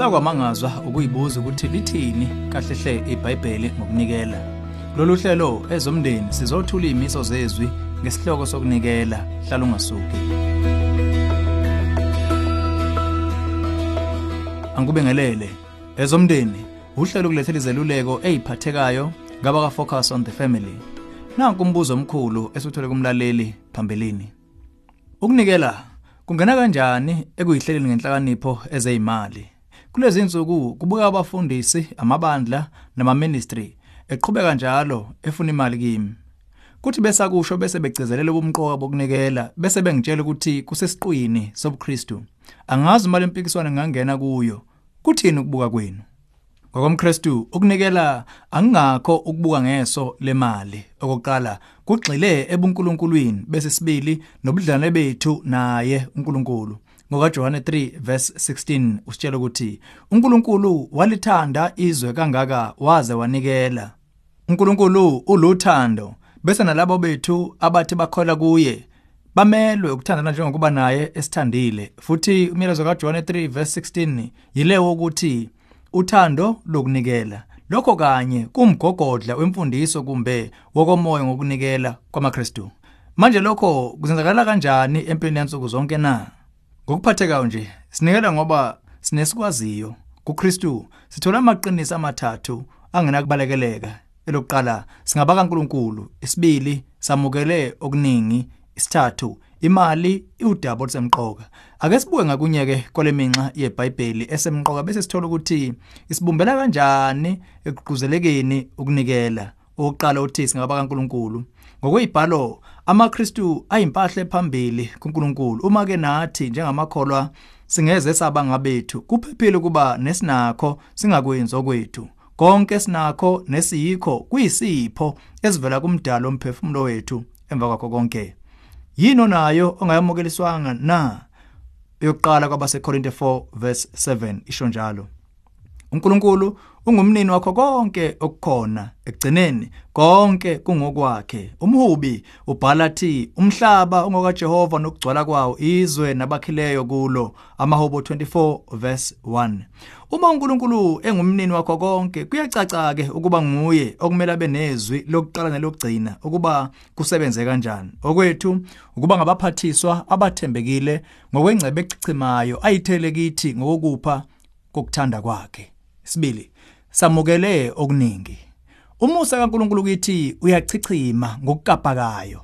sakwamangazwa ukuyibuza ukuthi lithini kahle hle iBhayibheli ngokunikela. Kulolu hlelo ezomndeni sizothula imiso zezwi ngesihloko sokunikela hlala ungasuki. Angikubingelele ezomndeni uhlelo kulethela izeluleko eziphathekayo ngaba ka focus on the family. Nanku umbuzo omkhulu esuthole kumlaleli phambilini. Ukunikela kungena kanjani ekuyihleleni ngenhlakanipho ezeyimali? Kulezi insuku kubuka abafundisi amabandla nama-ministry eqhubeka njalo efuna imali kimi. Kuthi besakusho bese begcizelela ubumqoka bokunikela bese bengitshela ukuthi kusesiqwini sobuKristu angazi imali empikiswana ngangena kuyo kuthini ukubuka kwenu? ngokomKristu ukunikela angingakho ukubuka ngeso lemali okokuqala kugxile ebuNkulunkulwini bese sibili nobudlane bethu naye uNkulunkulu. Ngoka Johane 3 verse 16 usitshela ukuthi uNkulunkulu walithanda izwe kangaka waze wanikela. uNkulunkulu uluthando bese nalabo bethu abathi bakholwa kuye bamelwe ukuthandana njengokuba naye esithandile. Futhi umyalezo kaJohn 3 verse 16 yilewo ukuthi uthando lokunikela. Lokho kanye kumgogodla wemfundiso kumbe wokomoya ngokunikela kwamaKristu. Manje lokho kuzenzakala kanjani empilweni yansuku zonke na? Ngokuphathekayo nje sinikela ngoba sinesikwaziyo kuKristu. Sithola amaqiniso amathathu angenakubalekeleka elokuqala singaba kaNkuluNkulu. Isibili samukele okuningi. Isithathu imali iwudaba olusemqoka. Ake sibuke ngakunyeke kwaleminxa yeBhayibheli esemqoka bese sithola ukuthi isibumbela kanjani ekuquzelekeni ukunikela. Oqala uthi singaba kaNkuluNkulu. Ngokwezibhalo amaKristu ayimpahle phambili kuNkulunkulu. Uma ke nathi njengamakholwa singeze saba ngabethu kuphephile kuba nesinakho singakwenzi okwethu. Konke sinakho nesiyikho kuyisipho esivela kumdalo omphefumulo wethu emva kwakho konke. Yini onayo ongayamukeliswanga na? Yokuqala kwabaseKorinte 4 verse 7 isho njalo. uNkulunkulu ungumnini wakho konke okukhona ekugcineni konke kungokwakhe. Umhubi ubhala athi umhlaba ungoka Jehova nokugcwala kwawo izwe nabakhileyo kulo. Amahobo 24 verse 1 uma uNkulunkulu engumnini wakho konke kuyacaca ke ukuba nguye okumele abe nezwi lokuqala nelokugcina ukuba kusebenze kanjani. Okwethu ukuba ngabaphathiswa abathembekile ngokwengcebe echichimayo ayithele kithi ngokupha kokuthanda kwakhe. Sibili samukele okuningi. Umusa kaNkuluNkulu kithi uyachichima ngokukapakayo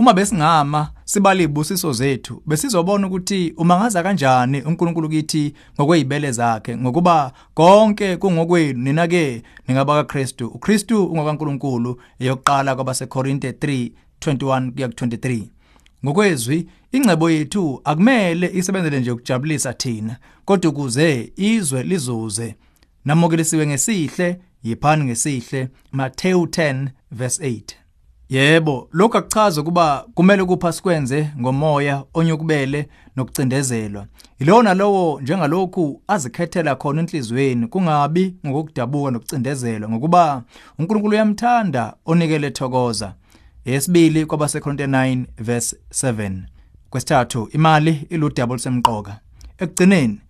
uma besingama sibali ibusiso zethu besizobona ukuthi umangaza kanjani uNkulunkulu kithi ngokwezibele zakhe ngokuba konke kungokwenu. Nina ke ningaba kaKristu uKristu ungokaNkulunkulu eyokuqala kwabaseKorinte 3:21 kuya 23 ngokwezwi ingcebo yethu akumele isebenzele nje ukujabulisa thina kodwa ukuze izwe lizuze namukelisiwe ngesihle yiphani ngesihle? Matthew 10 verse 8 Yebo lokho akuchaza ukuba kumele kupha sikwenze ngomoya onyukubele nokucindezelwa. Ilona lowo njengalokhu azikhethela khona enhlizweni kungabi ngokudabuka nokucindezelwa ngokuba uNkulunkulu uyamthanda onikele thokoza. Yesibili kwabaseKorinte 9 verse 7 kwesithathu imali iludaba olusemqoka ekugcineni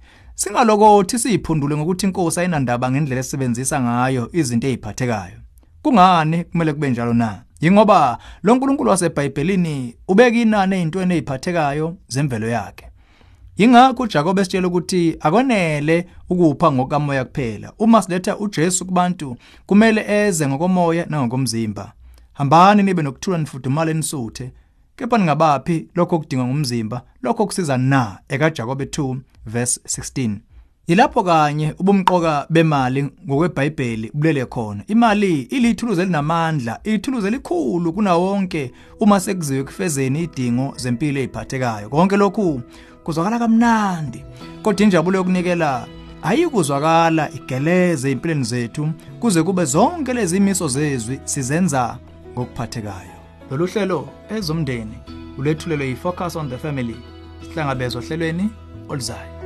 singalokothi siyiphundule ngokuthi inkosi ayinandaba ngendlela esebenzisa ngayo izinto eziphathekayo kungani kumele kube njalo na? Yingoba lo nkulunkulu waseBhayibhelini ubeka inani ezintweni eziphathekayo zemvelo yakhe. Yingakho uJakob esitshela ukuthi akonele ukupha ngokamoya kuphela. Uma siletha uJesu kubantu kumele eze ngokomoya nangokomzimba. Hambani nibe nokuthula nifudumale nisuthe. Kepha ningabaphi lokho kudingwa ngumzimba lokho kusiza na ekaJakobe 2 verse 16 Yilapho kanye ubumqoka bemali ngokweBhayibheli bulele khona. Imali ilithuluze elinamandla, ithuluze elikhulu kunawonke uma sekuziwe kufezeni idingo zempilo eziphathekayo. Konke lokhu kuzwakala kamnandi. Kodwa injabulo yokunikela ayikuzwakala igeleze empilweni zethu kuze kube zonke lezi imiso zezwi sizenza ngokuphathekayo. Lolu hlelo ezomndeni ulethulelwe yifocus on the family. Sihlangabezwa hlelweni oluzayo.